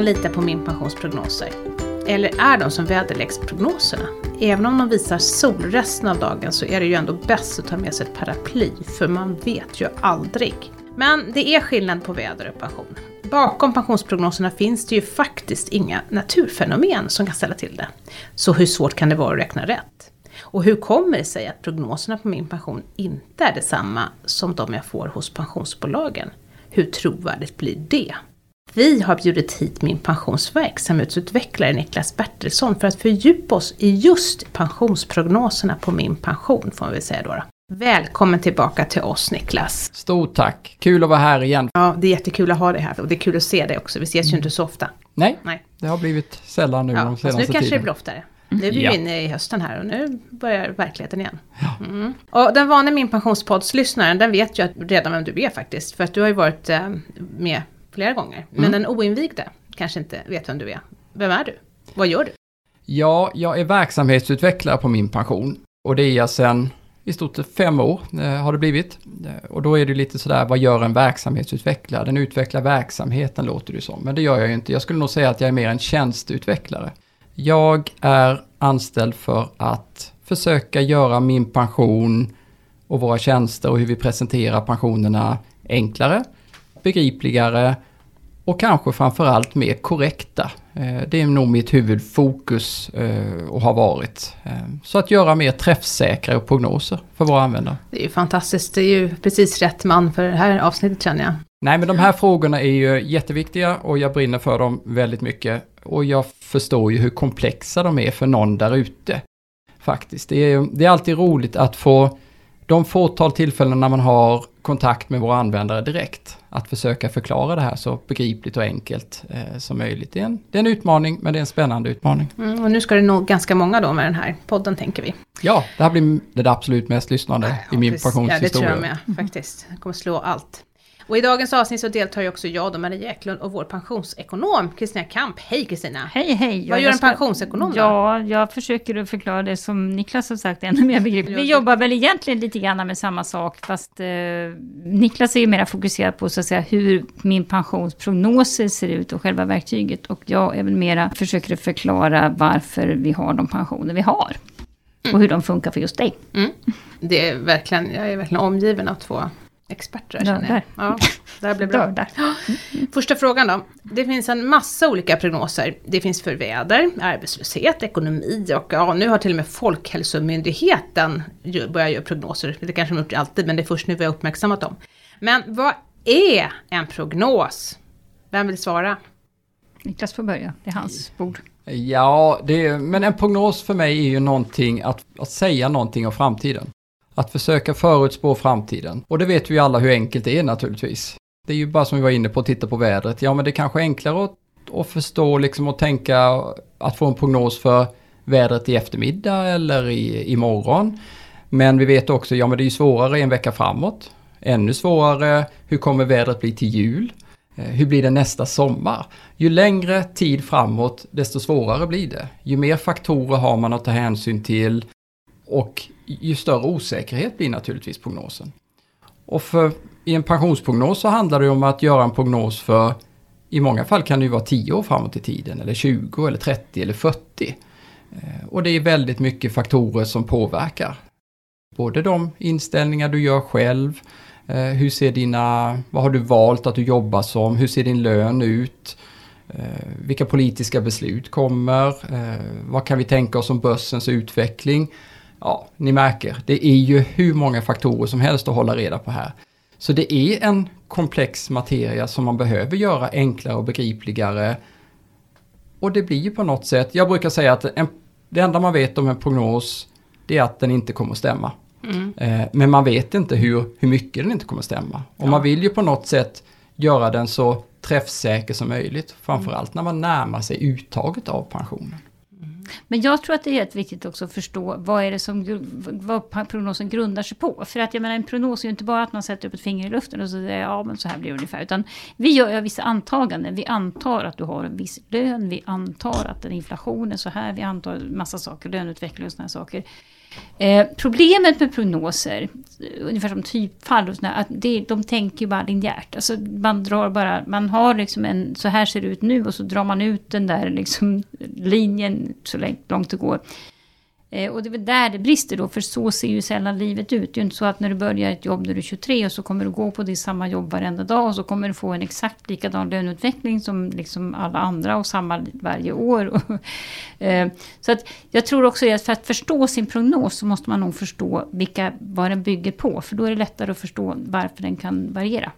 man lita på min pensionsprognoser? Eller är de som väderleksprognoserna? Även om de visar sol resten av dagen så är det ju ändå bäst att ta med sig ett paraply, för man vet ju aldrig. Men det är skillnad på väder och pension. Bakom pensionsprognoserna finns det ju faktiskt inga naturfenomen som kan ställa till det. Så hur svårt kan det vara att räkna rätt? Och hur kommer det sig att prognoserna på min pension inte är detsamma som de jag får hos pensionsbolagen? Hur trovärdigt blir det? Vi har bjudit hit min pensionsverksamhetsutvecklare Niklas Bertilsson för att fördjupa oss i just pensionsprognoserna på min pension, får väl säga då. Välkommen tillbaka till oss Niklas. Stort tack! Kul att vara här igen. Ja, det är jättekul att ha dig här och det är kul att se dig också. Vi ses ju inte så ofta. Nej, Nej. det har blivit sällan nu Ja, de fast nu senaste kanske det tiden. blir oftare. Nu är vi Ja. inne i hösten här och nu börjar verkligheten igen. Mm. Och den vanliga Min Pensionspodds-lyssnaren, den vet ju att redan vem du är faktiskt. För att du har ju varit eh, med flera gånger. Men Mm. den oinvigde kanske inte vet vem du är. Vem är du? Vad gör du? Ja, jag är verksamhetsutvecklare på min pension. Och det är jag sedan i stort sett fem år eh, har det blivit. Eh, Och då är det lite sådär, vad gör en verksamhetsutvecklare? Den utvecklar verksamheten låter det som. Men det gör jag ju inte. Jag skulle nog säga att jag är mer en tjänsteutvecklare. Jag är anställd för att försöka göra min pension och våra tjänster och hur vi presenterar pensionerna enklare, begripligare och kanske framförallt mer korrekta. Eh, Det är nog mitt huvudfokus eh, och har varit. Eh, Så att göra mer träffsäkra prognoser för våra användare. Det är ju fantastiskt. Det är ju precis rätt man för det här avsnittet känner jag. Nej men de här frågorna är ju jätteviktiga och jag brinner för dem väldigt mycket. Och jag förstår ju hur komplexa de är för någon där ute. Faktiskt. Det är, det är alltid roligt att få de fåtal tillfällen när man har kontakt med våra användare direkt. Att försöka förklara det här så begripligt och enkelt eh, som möjligt. Det är, en, det är en utmaning men det är en spännande utmaning. Mm, och nu ska det nog ganska många då med den här podden tänker vi. Ja, det här blir det absolut mest lyssnande i min precis. Ja, det tror pensionshistoria. jag med faktiskt. Det kommer slå allt. Och i dagens avsnitt så deltar ju också jag och Maria Eklund och vår pensionsekonom Kristina Kamp. Hej Kristina! Hej hej! Vad gör en pensionsekonom då? Ja, jag försöker att förklara det som Niklas har sagt ännu mer begripligt. Vi jobbar väl egentligen lite grann med samma sak, fast eh, Niklas är ju mer fokuserad på så att säga hur min pensionsprognoser ser ut och själva verktyget. Och jag är väl mera försöker förklara varför vi har de pensioner vi har. Och hur de funkar för just dig. Mm. Det är verkligen, jag är verkligen omgiven av två experter här, känner jag. Ja, det här blir bra. Nördar. Första frågan då. Det finns en massa olika prognoser. Det finns för väder, arbetslöshet, ekonomi och ja, nu har till och med Folkhälsomyndigheten börjat göra prognoser. Det kanske de gjort alltid, men det är först nu vi har uppmärksammat dem. Men vad är en prognos? Vem vill svara? Niklas får börja, det är hans bord. Ja, det är, men en prognos för mig är ju någonting att, att säga någonting om framtiden. Att försöka förutspå framtiden. Och det vet vi alla hur enkelt det är naturligtvis. Det är ju bara som vi var inne på att titta på vädret. Ja, men det är kanske är enklare att, att förstå liksom och tänka att få en prognos för vädret i eftermiddag eller i, imorgon. Men vi vet också, ja men det är ju svårare en vecka framåt. Ännu svårare, hur kommer vädret bli till jul? Eh, hur blir det nästa sommar? Ju längre tid framåt, desto svårare blir det. Ju mer faktorer har man att ta hänsyn till och ju större osäkerhet blir naturligtvis prognosen. Och för, i en pensionsprognos så handlar det om att göra en prognos för, i många fall kan det ju vara 10 år framåt i tiden, eller 20, eller 30 eller 40. Eh, och det är väldigt mycket faktorer som påverkar. Både de inställningar du gör själv, eh, hur ser dina, vad har du valt att du jobbar som, hur ser din lön ut, eh, vilka politiska beslut kommer, vad kan vi tänka oss om börsens utveckling. Ja, ni märker, det är ju hur många faktorer som helst att hålla reda på här. Så det är en komplex materia som man behöver göra enklare och begripligare. Och det blir ju på något sätt, jag brukar säga att en, det enda man vet om en prognos det är att den inte kommer att stämma. Mm. Eh, men man vet inte hur, hur mycket den inte kommer att stämma. Och man vill ju på något sätt göra den så träffsäker som möjligt. Framförallt när man närmar sig uttaget av pensionen. Men jag tror att det är helt viktigt också att förstå vad är det som vad prognosen grundar sig på. För att jag menar en prognos är ju inte bara att man sätter upp ett finger i luften och så säger ja men så här blir det ungefär. Utan vi gör vissa antaganden. Vi antar att du har en viss lön. Vi antar att den inflation är så här. Vi antar massa saker, löneutveckling och sådana saker. Eh, problemet med prognoser, ungefär som typfall, och sådär, att det, de tänker ju bara linjärt. Alltså man drar bara, man har liksom en, så här ser det ut nu och så drar man ut den där liksom linjen så långt det går. Eh, och det är väl där det brister då, för så ser ju sällan livet ut. Det är ju inte så att när du börjar ett jobb när du är 23 och så kommer du gå på det samma jobb varenda dag och så kommer du få en exakt likadan löneutveckling som liksom alla andra och samma varje år. eh, så att jag tror också att för att förstå sin prognos så måste man nog förstå vilka, vad den bygger på. För då är det lättare att förstå varför den kan variera.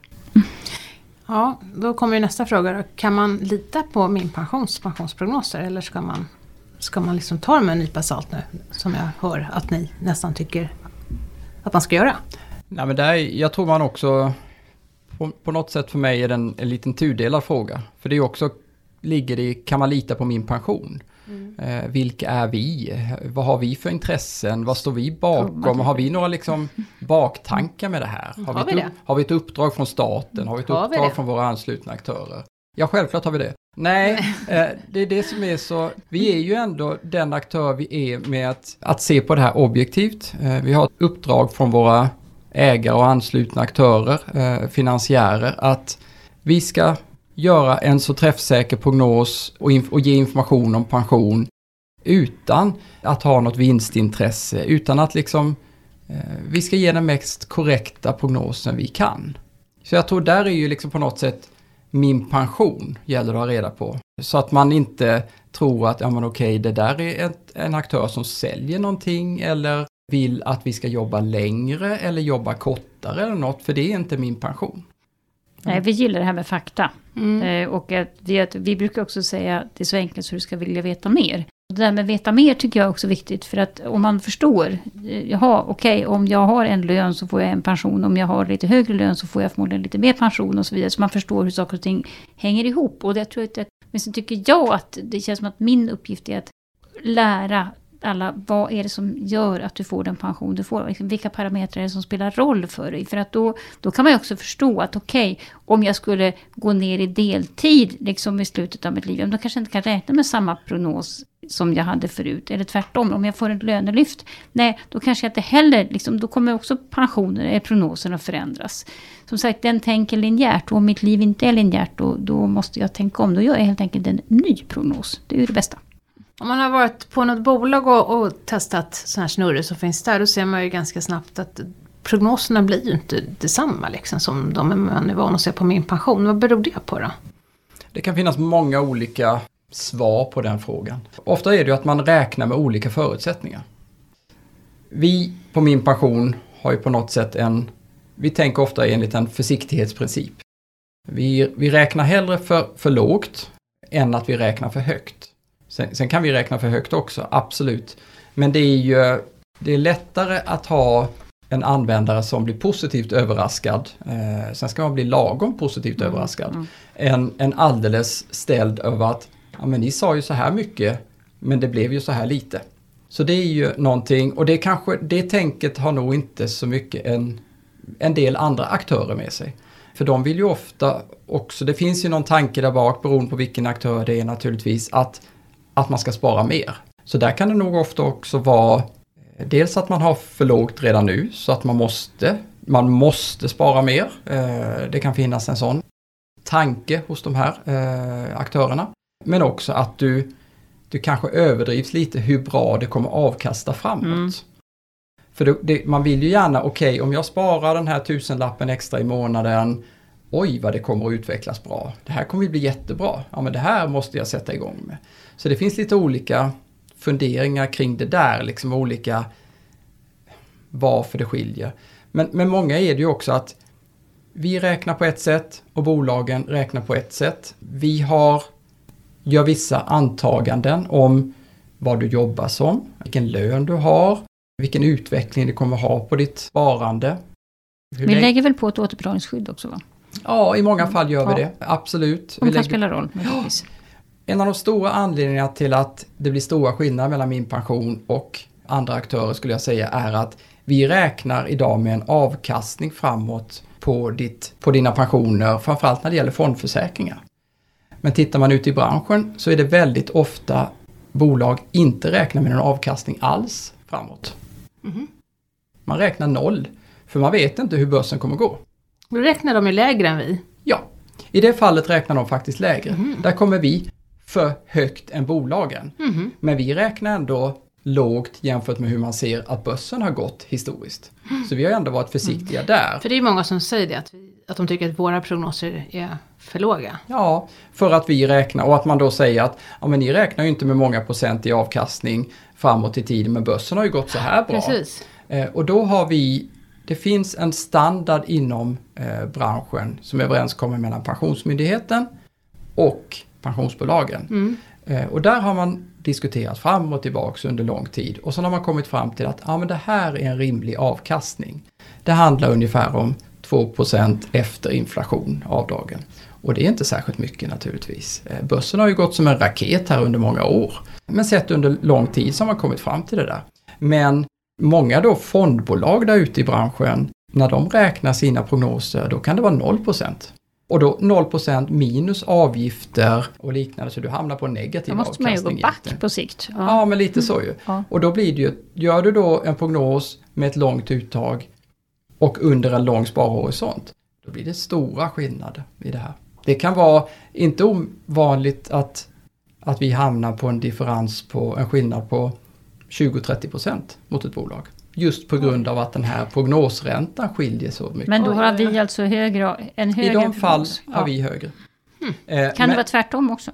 Ja, då kommer nästa fråga. Kan man lita på min pensions pensionsprognoser eller ska man ska man liksom ta dem med en nypa salt nu? Som jag hör att ni nästan tycker att man ska göra. Nej, men där, jag tror man också, på, på något sätt för mig är det en, en liten tudelad fråga. För det är också, ligger det kan man lita på min pension? Mm. Eh, vilka är vi? Vad har vi för intressen? Vad står vi bakom? Har vi några liksom baktankar med det här? Har, har vi, ett, har vi ett uppdrag från staten? Har vi ett har uppdrag vi från våra anslutna aktörer? Ja, självklart har vi det. Nej, eh, det är det som är så, vi är ju ändå den aktör vi är med att, att se på det här objektivt. Eh, vi har ett uppdrag från våra ägare och anslutna aktörer, eh, finansiärer, att vi ska göra en så träffsäker prognos och, och ge information om pension utan att ha något vinstintresse, utan att liksom vi ska ge den mest korrekta prognosen vi kan. Så jag tror där är ju liksom på något sätt min pension gäller att ha reda på. Så att man inte tror att, ja men okej, det där är ett, en aktör som säljer någonting eller vill att vi ska jobba längre eller jobba kortare eller något, för det är inte min pension. Nej, vi gillar det här med fakta. Mm. Eh, och att vi, att vi brukar också säga att det är så enkelt så du ska vilja veta mer. Det där med veta mer tycker jag är också viktigt. För att om man förstår, eh, jaha okej okay, om jag har en lön så får jag en pension. Om jag har lite högre lön så får jag förmodligen lite mer pension och så vidare. Så man förstår hur saker och ting hänger ihop. Och det tror jag att, men så tycker jag att det känns som att min uppgift är att lära alla, vad är det som gör att du får den pension du får? Liksom, vilka parametrar är det som spelar roll för dig? För att då, då kan man ju också förstå att okej, okay, om jag skulle gå ner i deltid liksom i slutet av mitt liv, då kanske jag inte kan räkna med samma prognos som jag hade förut. Eller tvärtom, om jag får ett lönelyft, nej, då kanske jag inte heller, liksom, då kommer också pensionen, eller eh, prognosen att förändras. Som sagt, den tänker linjärt och om mitt liv inte är linjärt, då, då måste jag tänka om. Då gör jag helt enkelt en ny prognos. Det är ju det bästa. Om man har varit på något bolag och, och testat sådana här snurror som finns där, då ser man ju ganska snabbt att prognoserna blir ju inte detsamma liksom, som de man är van att se på min pension. Vad beror det på då? Det kan finnas många olika svar på den frågan. Ofta är det ju att man räknar med olika förutsättningar. Vi på min pension har ju på något sätt en, vi tänker ofta enligt en försiktighetsprincip. Vi, vi räknar hellre för, för lågt än att vi räknar för högt. Sen, sen, kan vi räkna för högt också, absolut. Men det är ju det är lättare att ha en användare som blir positivt överraskad, eh, sen ska man bli lagom positivt mm, överraskad, mm. än en alldeles ställd över att ja, men ni sa ju så här mycket, men det blev ju så här lite. Så det är ju någonting, och det kanske, det tänket har nog inte så mycket en, en del andra aktörer med sig. För de vill ju ofta också, det finns ju någon tanke där bak beroende på vilken aktör det är naturligtvis, att att man ska spara mer. Så där kan det nog ofta också vara eh, dels att man har för lågt redan nu så att man måste, man måste spara mer. Eh, det kan finnas en sån tanke hos de här eh, aktörerna. Men också att du, du kanske överdrivs lite hur bra det kommer avkasta framåt. Mm. För det, det, man vill ju gärna, okej okay, om jag sparar den här tusenlappen extra i månaden, oj vad det kommer att utvecklas bra. Det här kommer att bli jättebra. Ja men det här måste jag sätta igång med. Så det finns lite olika funderingar kring det där, liksom olika varför det skiljer. Men, men många är det ju också att vi räknar på ett sätt och bolagen räknar på ett sätt. Vi har, gör vissa antaganden om vad du jobbar som, vilken lön du har, vilken utveckling det kommer ha på ditt sparande. Hur vi lägger väl på ett återbetalningsskydd också va? Ja, i många fall gör vi det. Absolut. Som kan lägger... spela roll. Naturligtvis. En av de stora anledningarna till att det blir stora skillnader mellan min pension och andra aktörer skulle jag säga är att vi räknar idag med en avkastning framåt på, ditt, på dina pensioner, framförallt när det gäller fondförsäkringar. Men tittar man ut i branschen så är det väldigt ofta bolag inte räknar med någon avkastning alls framåt. Mhm. Man räknar noll, för man vet inte hur börsen kommer gå. Då räknar de ju lägre än vi. Ja, i det fallet räknar de faktiskt lägre. Mhm. Där kommer vi för högt än bolagen. Mhm. Men vi räknar ändå lågt jämfört med hur man ser att börsen har gått historiskt. Så vi har ändå varit försiktiga där. För det är många som säger det, att, vi, att de tycker att våra prognoser är för låga. Ja, för att vi räknar och att man då säger att ja, men ni räknar ju inte med många procent i avkastning framåt i tiden men börsen har ju gått så här bra. Precis. Eh, och då har vi, det finns en standard inom eh, branschen som är överenskommen mellan Pensionsmyndigheten och pensionsbolagen. Mm. Eh, och där har man diskuterat fram och tillbaks under lång tid och sen har man kommit fram till att ja, men det här är en rimlig avkastning. Det handlar ungefär om 2% efter inflation avdragen. Och det är inte särskilt mycket naturligtvis. Eh, Börsen har ju gått som en raket här under många år. Men sett under lång tid så har man kommit fram till det där. Men många då fondbolag där ute i branschen, när de räknar sina prognoser, då kan det vara 0 Och då 0% minus avgifter och liknande, så du hamnar på en negativ Då måste man ju gå avkastning back på sikt. Ja, men lite så ju. Ja. Och då blir det ju, gör du då en prognos med ett långt uttag och under en lång sparhorisont, då blir det stora skillnader i det här. Det kan vara inte ovanligt att, att vi hamnar på en differens på en skillnad på 20-30% mot ett bolag. Just på grund av att den här prognosräntan skiljer så mycket. Men då har vi alltså högre, en I högre de fall prognos. har Ja. vi högre. Hmm. Eh, Kan det men- vara tvärtom också?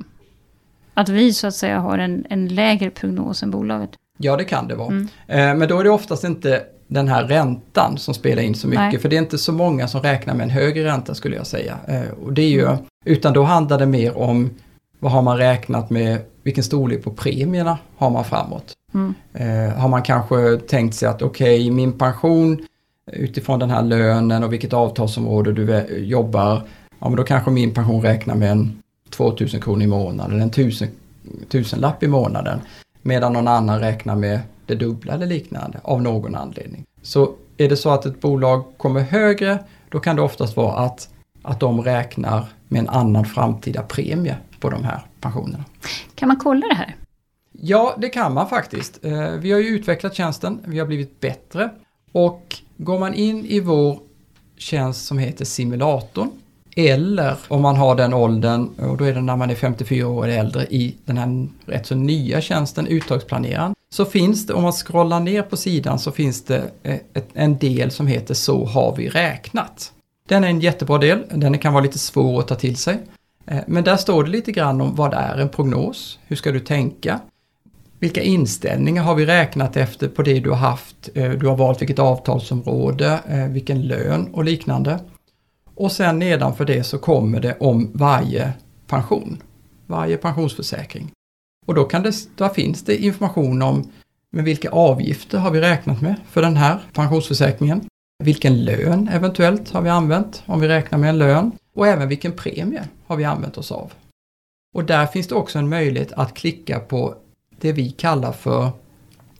Att vi så att säga har en, en lägre prognos än bolaget? Ja, det kan det vara. Mm. Eh, Men då är det oftast inte den här räntan som spelar in så mycket. Nej. För det är inte så många som räknar med en högre ränta skulle jag säga. Eh, Och det är ju, Mm. utan då handlar det mer om vad har man räknat med, vilken storlek på premierna har man framåt. Mm. Eh, har man kanske tänkt sig att okej, min pension utifrån den här lönen och vilket avtalsområde du jobbar, ja men då kanske min pension räknar med en 2000 kronor i månaden eller en tusen, tusenlapp i månaden. Medan någon annan räknar med det dubbla eller liknande av någon anledning. Så är det så att ett bolag kommer högre, då kan det oftast vara att, att de räknar med en annan framtida premie på de här pensionerna. Kan man kolla det här? Ja, det kan man faktiskt. Eh, vi har ju utvecklat tjänsten, vi har blivit bättre och går man in i vår tjänst som heter simulatorn eller om man har den åldern, och då är det när man är 54 år eller äldre, i den här rätt så nya tjänsten Uttagsplaneraren, så finns det, om man scrollar ner på sidan så finns det eh, en del som heter Så har vi räknat. Den är en jättebra del, den kan vara lite svår att ta till sig. Eh, men där står det lite grann om vad är en prognos, hur ska du tänka, vilka inställningar har vi räknat efter på det du har haft? Eh, du har valt vilket avtalsområde, eh, vilken lön och liknande. Och sen nedanför det så kommer det om varje pension, varje pensionsförsäkring. Och då, kan det, då finns det information om med vilka avgifter har vi räknat med för den här pensionsförsäkringen. Vilken lön eventuellt har vi använt om vi räknar med en lön och även vilken premie har vi använt oss av. Och där finns det också en möjlighet att klicka på det vi kallar för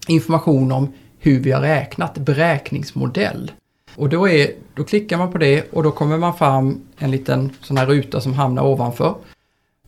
information om hur vi har räknat, beräkningsmodell. Och då, är, då klickar man på det och då kommer man fram en liten sån här ruta som hamnar ovanför.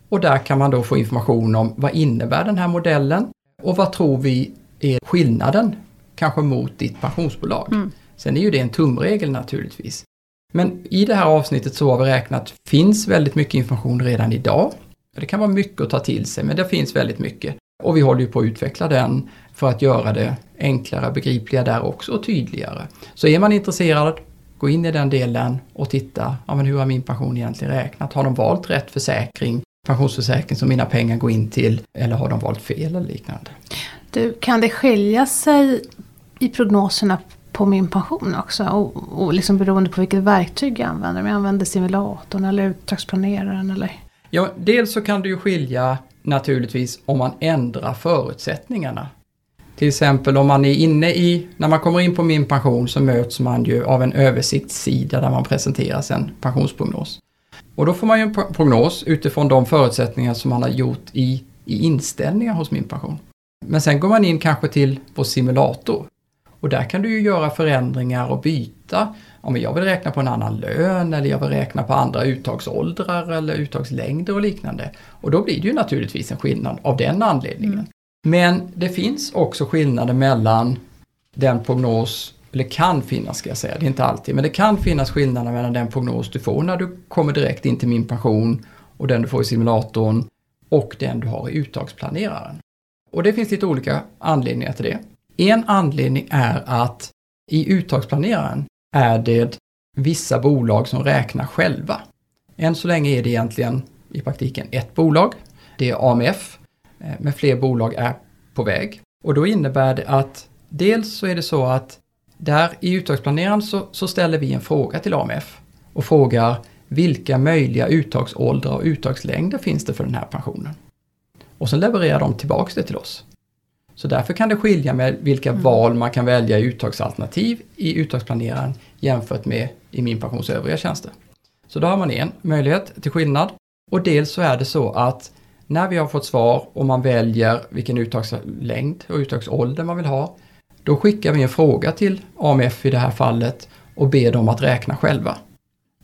Och där kan man då få information om vad innebär den här modellen och vad tror vi är skillnaden kanske mot ditt pensionsbolag. Mm. Sen är ju det en tumregel naturligtvis. Men i det här avsnittet så har vi räknat finns väldigt mycket information redan idag. Det kan vara mycket att ta till sig, men det finns väldigt mycket. Och vi håller ju på att utveckla den för att göra det enklare, begripligare där också och tydligare. Så är man intresserad, gå in i den delen och titta, ja men hur har min pension egentligen räknat? Har de valt rätt försäkring, pensionsförsäkring som mina pengar går in till, eller har de valt fel eller liknande? Du, kan det skilja sig i prognoserna på min pension också? Och, och liksom beroende på vilket verktyg jag använder. Om jag använder simulatorn eller uttagsplaneraren eller? Ja, dels så kan det ju skilja naturligtvis om man ändrar förutsättningarna. Till exempel om man är inne i, när man kommer in på min pension så möts man ju av en översiktssida där man presenteras en pensionsprognos. Och då får man ju en prognos utifrån de förutsättningar som man har gjort i, i inställningar hos min pension. Men sen går man in kanske till vår simulator. Och där kan du ju göra förändringar och byta. Om jag vill räkna på en annan lön eller jag vill räkna på andra uttagsåldrar eller uttagslängder och liknande. Och då blir det ju naturligtvis en skillnad av den anledningen. Men det finns också skillnader mellan den prognos, eller kan finnas ska jag säga, det är inte alltid, men det kan finnas skillnader mellan den prognos du får när du kommer direkt in till min pension och den du får i simulatorn och den du har i uttagsplaneraren. Och det finns lite olika anledningar till det. En anledning är att i uttagsplaneraren är det vissa bolag som räknar själva. Än så länge är det egentligen i praktiken ett bolag. Det är AMF, eh, men fler bolag är på väg. Och då innebär det att dels så är det så att där i uttagsplaneraren så, så ställer vi en fråga till AMF och frågar vilka möjliga uttagsåldrar och uttagslängder finns det för den här pensionen? Och sen levererar de tillbaks det till oss. Så därför kan det skilja med vilka mm. val man kan välja i uttagsalternativ i uttagsplaneraren jämfört med i min pensions övriga tjänster. Så då har man en möjlighet till skillnad. Och dels så är det så att när vi har fått svar och man väljer vilken uttagslängd och uttagsålder man vill ha, då skickar vi en fråga till AMF i det här fallet och ber dem att räkna själva.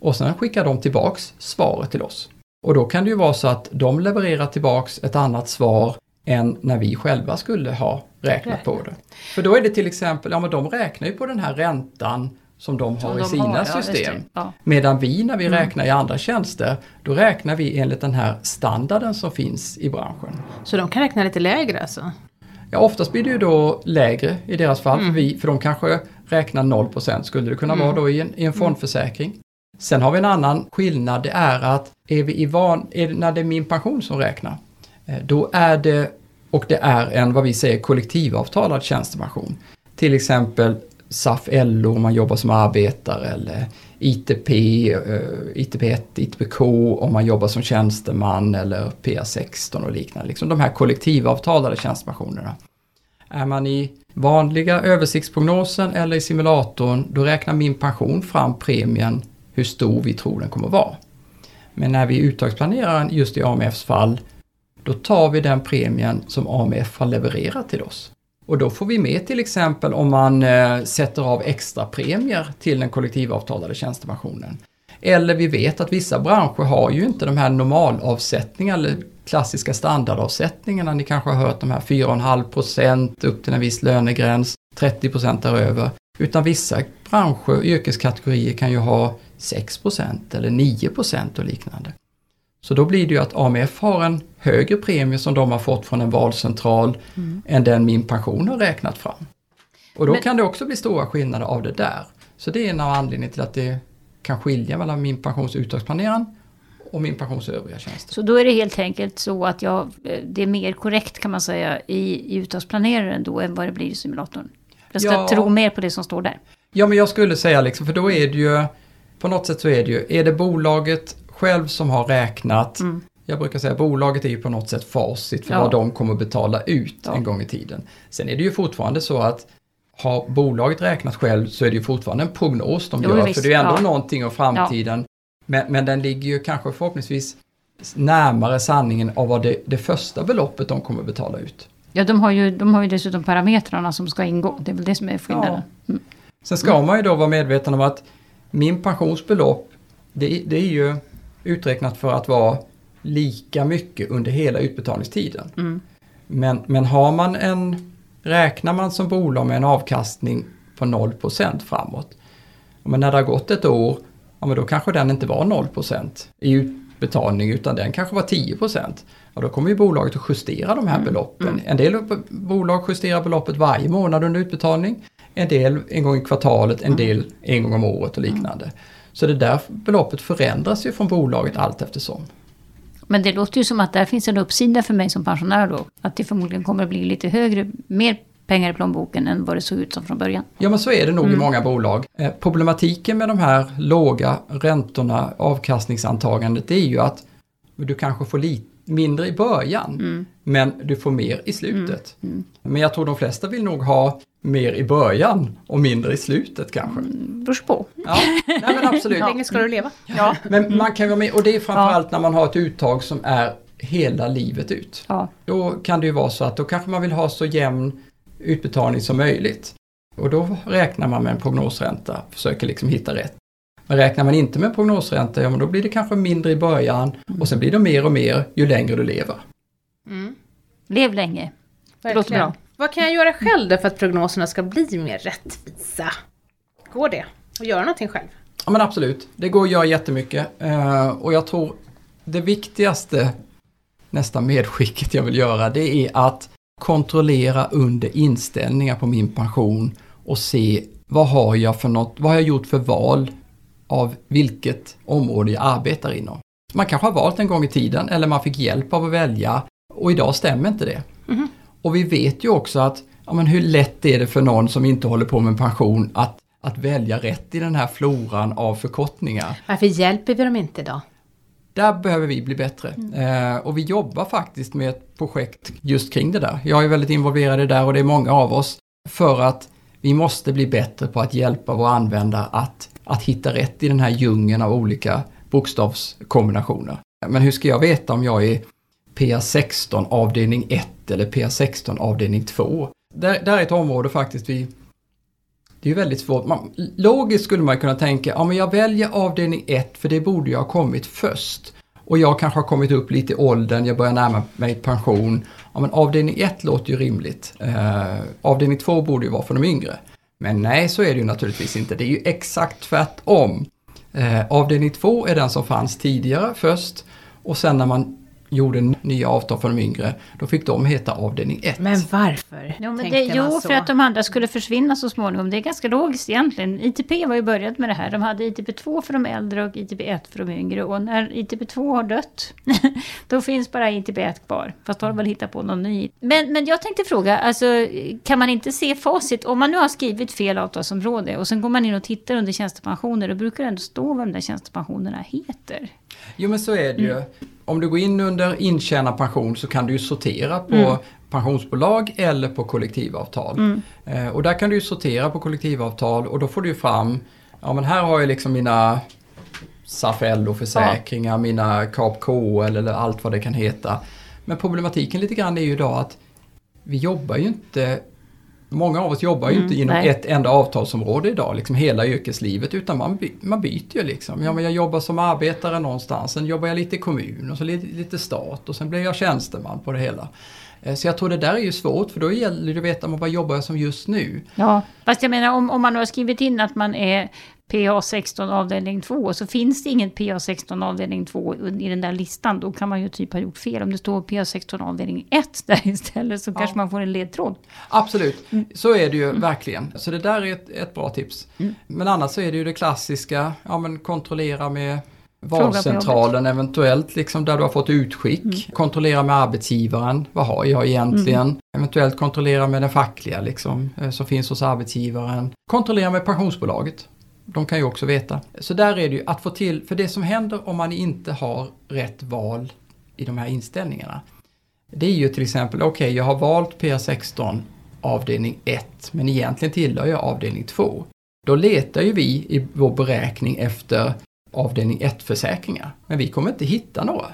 Och sen skickar de tillbaks svaret till oss. Och då kan det ju vara så att de levererar tillbaks ett annat svar än när vi själva skulle ha räknat på det. För då är det till exempel, ja men de räknar ju på den här räntan som de har som i de sina har, system. Ja, Medan vi när vi mm. räknar i andra tjänster, då räknar vi enligt den här standarden som finns i branschen. Så de kan räkna lite lägre alltså? Ja, oftast blir det ju då lägre i deras fall, mm. för, vi, för de kanske räknar 0% skulle det kunna mm. vara då i en, i en mm. fondförsäkring. Sen har vi en annan skillnad, det är att är vi i van, är det, när det är min pension som räknar, Eh, då är det, och det är en vad vi säger kollektivavtalad tjänstepension. Till exempel SAF LO om man jobbar som arbetare eller ITP, ITP1, eh, ITPK om man jobbar som tjänsteman eller PA16 och liknande. Liksom de här kollektivavtalade tjänstepensionerna. Är man i vanliga översiktsprognosen eller i simulatorn, då räknar min pension fram premien hur stor vi tror den kommer vara. Men när vi uttagsplanerar just i AMFs fall, då tar vi den premien som AMF har levererat till oss. Och då får vi med till exempel om man eh, sätter av extra premier till den kollektivavtalade tjänstepensionen. Eller vi vet att vissa branscher har ju inte de här normalavsättningarna eller klassiska standardavsättningarna. Ni kanske har hört de här 4,5% upp till en viss lönegräns, 30% däröver. Utan vissa branscher, och yrkeskategorier kan ju ha 6% eller 9 och liknande. Så då blir det ju att AMF har en högre premie som de har fått från en valcentral mm. än den min pension har räknat fram. Och då Men, kan det också bli stora skillnader av det där. Så det är en av anledningarna till att det kan skilja mellan min pensions uttagsplaneraren och min pensions övriga tjänster. Så då är det helt enkelt så att jag, det är mer korrekt kan man säga i, i uttagsplaneraren då än vad det blir i simulatorn? Jag ska ja, tro mer på det som står där. Ja men jag skulle säga liksom, för då är det ju på något sätt så är det ju, är det bolaget själv som har räknat, mm. jag brukar säga bolaget är ju på något sätt facit för ja. vad de kommer betala ut ja. en gång i tiden. Sen är det ju fortfarande så att har bolaget räknat själv så är det ju fortfarande en prognos de jo, gör, visst. för det är ändå ja. någonting om framtiden. Men, men den ligger ju kanske förhoppningsvis närmare sanningen av vad det, det första beloppet de kommer betala ut. Ja, de har, ju, de har ju dessutom parametrarna som ska ingå. Det är väl det som är skillnaden. Ja. Mm. Sen ska man ju då vara medveten om att min pensionsbelopp, det, det är ju uträknat för att vara lika mycket under hela utbetalningstiden. Mm. Men, men har man en, räknar man som bolag med en avkastning på 0% framåt, men när det har gått ett år, ja, men då kanske den inte var 0% i utbetalning utan den kanske var 10 Ja, då kommer ju bolaget att justera de här mm. beloppen. Mm. En del bolag justerar beloppet varje månad under utbetalning. En del en gång i kvartalet, en mm. del en gång om året och liknande. Så det där beloppet förändras ju från bolaget allt eftersom. Men det låter ju som att där finns en uppsida för mig som pensionär då. Att det förmodligen kommer att bli lite högre, mer pengar i plånboken än vad det såg ut som från början. Ja men så är det nog mm. i många bolag. Eh, problematiken med de här låga räntorna, avkastningsantagandet, det är ju att du kanske får lite mindre i början, mm. men du får mer i slutet. Mm. mm. Men jag tror de flesta vill nog ha mer i början och mindre i slutet kanske. Mm, beror på. Ja, nej, men absolut. Hur länge ska du leva? Ja. Men man kan vara med och det är framförallt ja. när man har ett uttag som är hela livet ut. Ja. Då kan det ju vara så att då kanske man vill ha så jämn utbetalning som möjligt. Och då räknar man med en prognosränta, försöker liksom hitta rätt. Men räknar man inte med prognosränta, ja men då blir det kanske mindre i början mm. och sen blir det mer och mer ju längre du lever. Mm. Lev länge. Det låter bra. Vad kan jag göra själv då för att prognoserna ska bli mer rättvisa? Går det? Att göra någonting själv? Ja men absolut, det går att göra jättemycket. Eh, och jag tror det viktigaste, nästan medskicket jag vill göra, det är att kontrollera under inställningar på min pension och se vad har jag för något, vad har jag gjort för val av vilket område jag arbetar inom. Man kanske har valt en gång i tiden eller man fick hjälp av att välja och idag stämmer inte det. Mhm. Och vi vet ju också att ja, men hur lätt är det för någon som inte håller på med pension att, att välja rätt i den här floran av förkortningar. Varför hjälper vi dem inte idag? Där behöver vi bli bättre. Eh, och vi jobbar faktiskt med ett projekt just kring det där. Jag är väldigt involverad i det där och det är många av oss. För att vi måste bli bättre på att hjälpa våra användare att, att hitta rätt i den här djungeln av olika bokstavskombinationer. Men hur ska jag veta om jag är PA16 avdelning 1 eller PA16 avdelning 2? Det här är ett område faktiskt vi det är ju väldigt svårt. Man, logiskt skulle man kunna tänka, ja men jag väljer avdelning 1 för det borde ju ha kommit först. Och jag kanske har kommit upp lite i åldern, jag börjar närma mig pension. Ja men avdelning 1 låter ju rimligt. Eh, avdelning 2 borde ju vara för de yngre. Men nej, så är det ju naturligtvis inte. Det är ju exakt tvärtom. Eh, avdelning 2 är den som fanns tidigare först och sen när man gjorde nya avtal för de yngre, då fick de heta avdelning 1. Men varför? Jo, men det, jo för att de andra skulle försvinna så småningom. Det är ganska logiskt egentligen. ITP var ju börjat med det här. De hade ITP2 för de äldre och ITP1 för de yngre. Och när ITP2 har dött, då finns bara ITP1 kvar. Fast då har de väl hittat på någon ny. Men, men jag tänkte fråga, alltså, kan man inte se facit? Om man nu har skrivit fel avtalsområde och sen går man in och tittar under tjänstepensioner, då brukar det ändå stå vad de där tjänstepensionerna heter. Jo men så är det ju. Om du går in under intjänad pension så kan du ju sortera på Mm. pensionsbolag eller på kollektivavtal. Eh, och där kan du ju sortera på kollektivavtal och då får du ju fram, ja men här har jag liksom mina SAF LO-försäkringar, mina KAP KL eller allt vad det kan heta. Men problematiken lite grann är ju idag att vi jobbar ju inte Många av oss jobbar ju Mm, inte inom nej. ett enda avtalsområde idag, liksom hela yrkeslivet, utan man, by, man byter ju liksom. Ja, men jag jobbar som arbetare någonstans, sen jobbar jag lite i kommun och så lite, lite stat och sen blir jag tjänsteman på det hela. Eh, Så jag tror det där är ju svårt, för då gäller det att veta vad jobbar jag som just nu. Ja, fast jag menar om, om man har skrivit in att man är PA16 avdelning 2 så finns det ingen PA16 avdelning 2 i den där listan. Då kan man ju typ ha gjort fel. Om det står PA16 avdelning 1 där istället så kanske man får en ledtråd. Absolut, Mm. så är det ju verkligen. Så det där är ett, ett bra tips. Mm. Men annars så är det ju det klassiska, ja men kontrollera med valcentralen eventuellt, liksom där du har fått utskick. Mm. Kontrollera med arbetsgivaren, vad har jag egentligen? Eventuellt kontrollera med den fackliga liksom, eh, som finns hos arbetsgivaren. Kontrollera med pensionsbolaget. De kan ju också veta. Så där är det ju att få till, för det som händer om man inte har rätt val i de här inställningarna. Det är ju till exempel, okej jag har valt PA16 avdelning 1 men egentligen tillhör jag avdelning 2. Då letar ju vi i vår beräkning efter avdelning 1-försäkringar. Men vi kommer inte hitta några.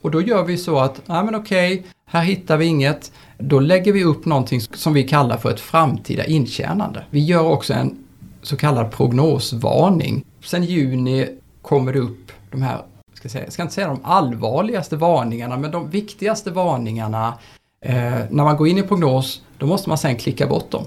Och då gör vi så att, nej men okej, här hittar vi inget. Då lägger vi upp någonting som vi kallar för ett framtida intjänande. Vi gör också en så kallad prognosvarning. Sen juni kommer det upp de här, ska jag, säga, jag ska inte säga de allvarligaste varningarna, men de viktigaste varningarna. Eh, när man går in i prognos, då måste man sen klicka bort dem.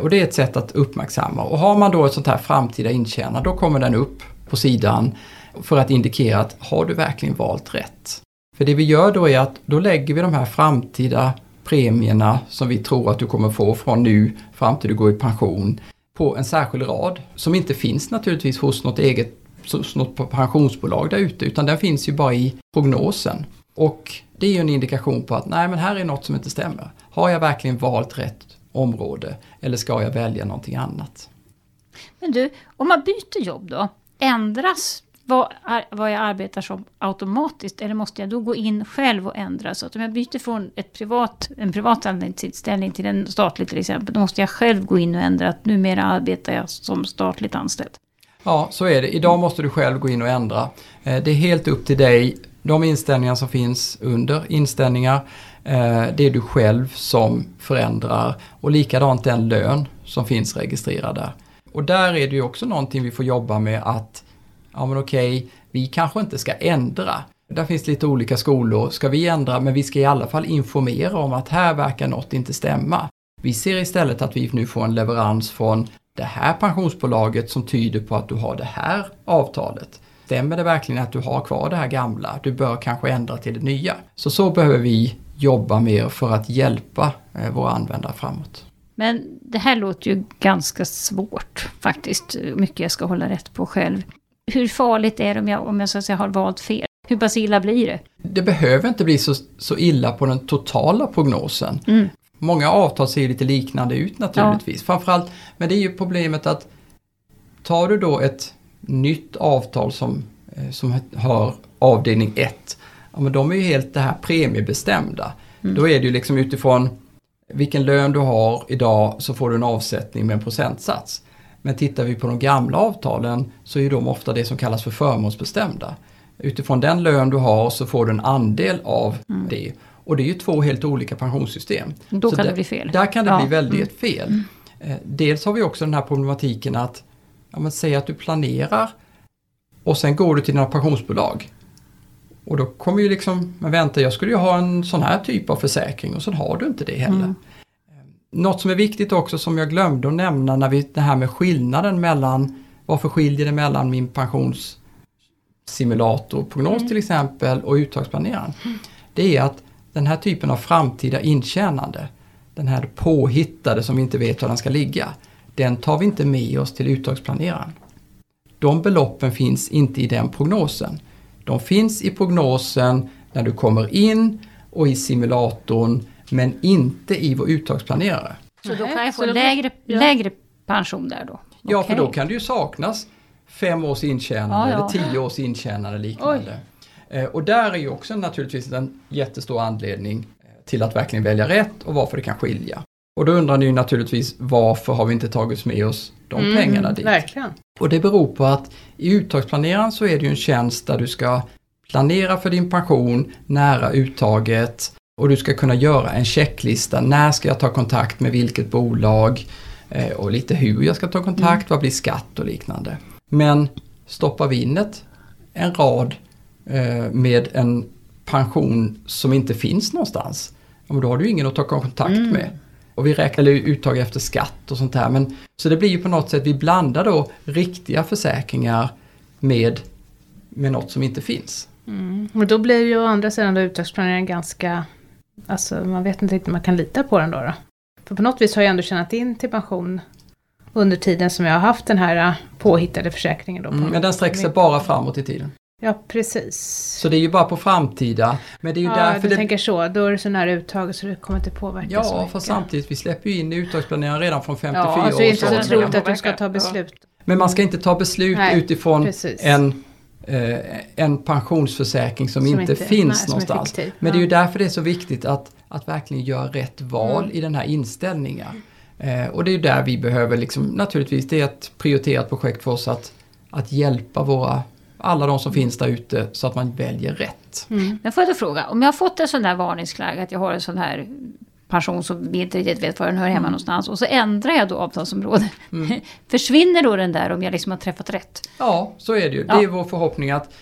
Och det är ett sätt att uppmärksamma. Och har man då ett sånt här framtida intjänande, då kommer den upp på sidan för att indikera att har du verkligen valt rätt? För det vi gör då är att då lägger vi de här framtida premierna som vi tror att du kommer få från nu fram till du går i pension på en särskild rad som inte finns naturligtvis hos något eget hos något pensionsbolag där ute utan den finns ju bara i prognosen. Och det är ju en indikation på att nej men här är något som inte stämmer. Har jag verkligen valt rätt område eller ska jag välja någonting annat? Men du, om man byter jobb då, ändras vad, vad jag arbetar som automatiskt? Eller måste jag då gå in själv och ändra? Så att om jag byter från ett privat, en privat anställning till en statlig till exempel, då måste jag själv gå in och ändra att numera arbetar jag som statligt anställd. Ja, så är det. Idag måste du själv gå in och ändra. Eh, det är helt upp till dig. De inställningar som finns under inställningar, eh, det är du själv som förändrar. Och likadant den lön som finns registrerad där. Och där är det ju också någonting vi får jobba med att, ja men okej, vi kanske inte ska ändra. Där finns lite olika skolor. Ska vi ändra, men vi ska i alla fall informera om att här verkar något inte stämma. Vi ser istället att vi nu får en leverans från det här pensionsbolaget som tyder på att du har det här avtalet. Stämmer det verkligen att du har kvar det här gamla? Du bör kanske ändra till det nya. Så så behöver vi jobba mer för att hjälpa eh, våra användare framåt. Men det här låter ju ganska svårt faktiskt. Mycket jag ska hålla rätt på själv. Hur farligt är det om jag, om jag så att säga, har valt fel? Hur pass illa blir det? Det behöver inte bli så, så illa på den totala prognosen. Mm. Många avtal ser lite liknande ut naturligtvis. Ja. Framförallt, men det är ju problemet att tar du då ett nytt avtal som, eh, som har avdelning 1, ja men de är ju helt det här premiebestämda. Mm. Då är det ju liksom utifrån vilken lön du har idag så får du en avsättning med en procentsats. Men tittar vi på de gamla avtalen så är de ofta det som kallas för förmånsbestämda. Utifrån den lön du har så får du en andel av mm. det. Och det är ju två helt olika pensionssystem. Då så kan det bli fel. Där kan det ja. bli väldigt mm. fel. Mm. Dels har vi också den här problematiken att, ja säg att du planerar och sen går du till dina pensionsbolag. Och då kommer ju liksom, men vänta jag skulle ju ha en sån här typ av försäkring och så har du inte det heller. Mm. Något som är viktigt också som jag glömde att nämna när vi, det här med skillnaden mellan, varför skiljer det mellan min pensionssimulatorprognos mm. till exempel och uttagsplaneraren. Mm. Det är att den här typen av framtida intjänande, den här påhittade som vi inte vet var den ska ligga, den tar vi inte med oss till uttagsplaneraren. De beloppen finns inte i den prognosen. De finns i prognosen när du kommer in och i simulatorn men inte i vår uttagsplanerare. Så då kan jag få lägre, lägre pension där då? Ja, okay. för då kan det ju saknas fem års intjänande ja, ja. eller tio års intjänande liknande. Eh, och där är ju också naturligtvis en jättestor anledning eh, till att verkligen välja rätt och varför det kan skilja. Och då undrar ni naturligtvis varför har vi inte tagit med oss de mm, pengarna dit? Verkligen. Och det beror på att i uttagsplaneraren så är det ju en tjänst där du ska planera för din pension nära uttaget och du ska kunna göra en checklista. När ska jag ta kontakt med vilket bolag eh, och lite hur jag ska ta kontakt, mm. vad blir skatt och liknande. Men stoppar vi in ett, en rad eh, med en pension som inte finns någonstans, då har du ingen att ta kontakt mm. med. Och vi räknar uttag efter skatt och sånt här. Men, så det blir ju på något sätt, vi blandar då riktiga försäkringar med, med något som inte finns. Mm. Men då blir ju å andra sidan uttagsplaneringen ganska, alltså man vet inte riktigt om man kan lita på den då, då. För på något vis har jag ändå tjänat in till pension under tiden som jag har haft den här äh, påhittade försäkringen. Då mm, men den sträcker sig bara framåt i tiden. Ja, precis. Så det är ju bara på framtida. Men det är ju ja, därför du det... tänker så. Då är det så nära uttaget så det kommer inte påverka ja, så mycket. Ja, för samtidigt, vi släpper ju in uttagsplaneraren redan från 54 år. Ja, så det är inte så troligt att du ska ta beslut. Men man ska inte ta beslut Nej, utifrån en, eh, en pensionsförsäkring som, som inte, inte, finns nej, någonstans. Men det är ju därför det är så viktigt att, att verkligen göra rätt val mm. i den här inställningen. Eh, och det är ju där vi behöver liksom, naturligtvis, det är ett prioriterat projekt för oss att, att hjälpa våra alla de som finns där ute så att man väljer rätt. Mm. Men får jag då fråga, om jag har fått en sån där varningsflagg att jag har en sån här pension som vi inte riktigt vet var den hör hemma mm. någonstans och så ändrar jag då avtalsområde. Mm. Försvinner då den där om jag liksom har träffat rätt? Ja, så är det ju. Ja. Det är vår förhoppning att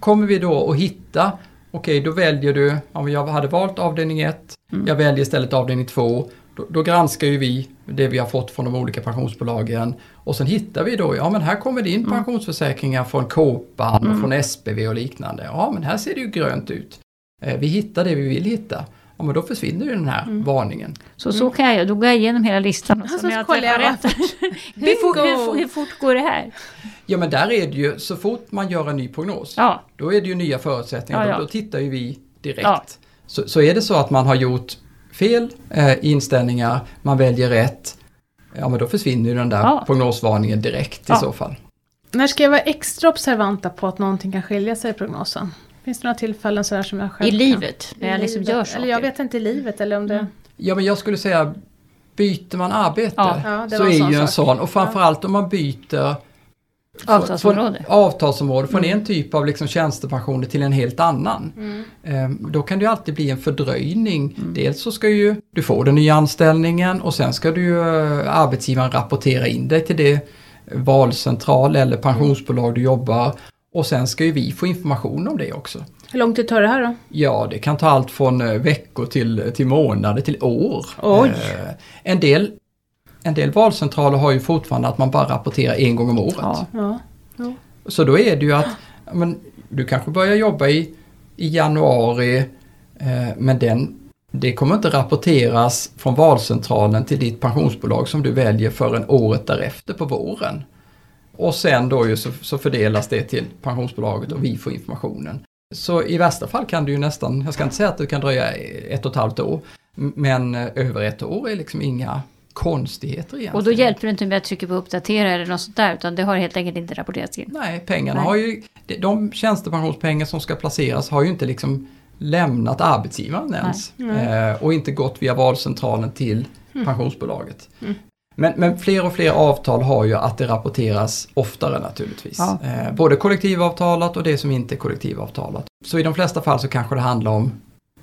kommer vi då att hitta Okej, då väljer du, om jag hade valt avdelning 1, mm. jag väljer istället avdelning 2 då, då, granskar ju vi det vi har fått från de olika pensionsbolagen och sen hittar vi då, ja men här kommer det in mm. pensionsförsäkringar från Kåpan mm. från SPV och liknande. Ja men här ser det ju grönt ut. Eh, vi hittar det vi vill hitta. Ja men då försvinner ju den här mm. varningen. Så så kan jag, då går jag igenom hela listan och så alltså, jag kollar rätt. hur, fort, hur, hur, fort går det här? Ja men där är det ju, så fort man gör en ny prognos, ja. då är det ju nya förutsättningar. Ja, ja. Då, då, tittar ju vi direkt. Så, så är det så att man har gjort fel eh, inställningar, man väljer rätt, ja men då försvinner ju den där ja. prognosvarningen direkt ja. i så fall. När ska jag vara extra observanta på att någonting kan skilja sig i prognosen? Finns det några tillfällen sådär som jag själv I livet? När jag liksom gör saker? Eller jag vet inte i livet eller om det... Mm. Ja men jag skulle säga byter man arbete ja. så är ju en sån och framförallt om man byter Avtalsområde? Från, avtalsområde, från mm. en typ av liksom tjänstepensioner till en helt annan. Mm. Ehm, då kan det alltid bli en fördröjning. Mm. Dels så ska ju du få den nya anställningen och sen ska du ju eh, arbetsgivaren rapportera in dig till det valcentral eller pensionsbolag du jobbar. Och sen ska ju vi få information om det också. Hur lång tid tar det här då? Ja, det kan ta allt från eh, veckor till, till månader till år. Oj. Eh, en, del, en del valcentraler har ju fortfarande att man bara rapporterar en gång om året. Ja. Ja. Så då är det ju att ja, men, du kanske börjar jobba i, i januari eh, men den, det kommer inte rapporteras från valcentralen till ditt pensionsbolag som du väljer förrän året därefter på våren. Och sen då ju så, så fördelas det till pensionsbolaget och vi får informationen. Så i värsta fall kan det ju nästan, jag ska inte säga att det kan dröja ett och ett halvt år, men eh, över ett år är liksom inga konstigheter egentligen. Och då hjälper det inte med att trycka på uppdatera eller något sånt där, utan det har helt enkelt inte rapporterats in. Nej, pengarna Nej. har ju, de- tjänstepensionspengar som ska placeras har ju inte liksom lämnat arbetsgivaren ens. Nej. Eh, och inte gått via valcentralen till Mm. pensionsbolaget. Men, men fler och fler avtal har ju att det rapporteras oftare naturligtvis. Ja. Eh, både kollektivavtalat och det som inte är kollektivavtalat. Så i de flesta fall så kanske det handlar om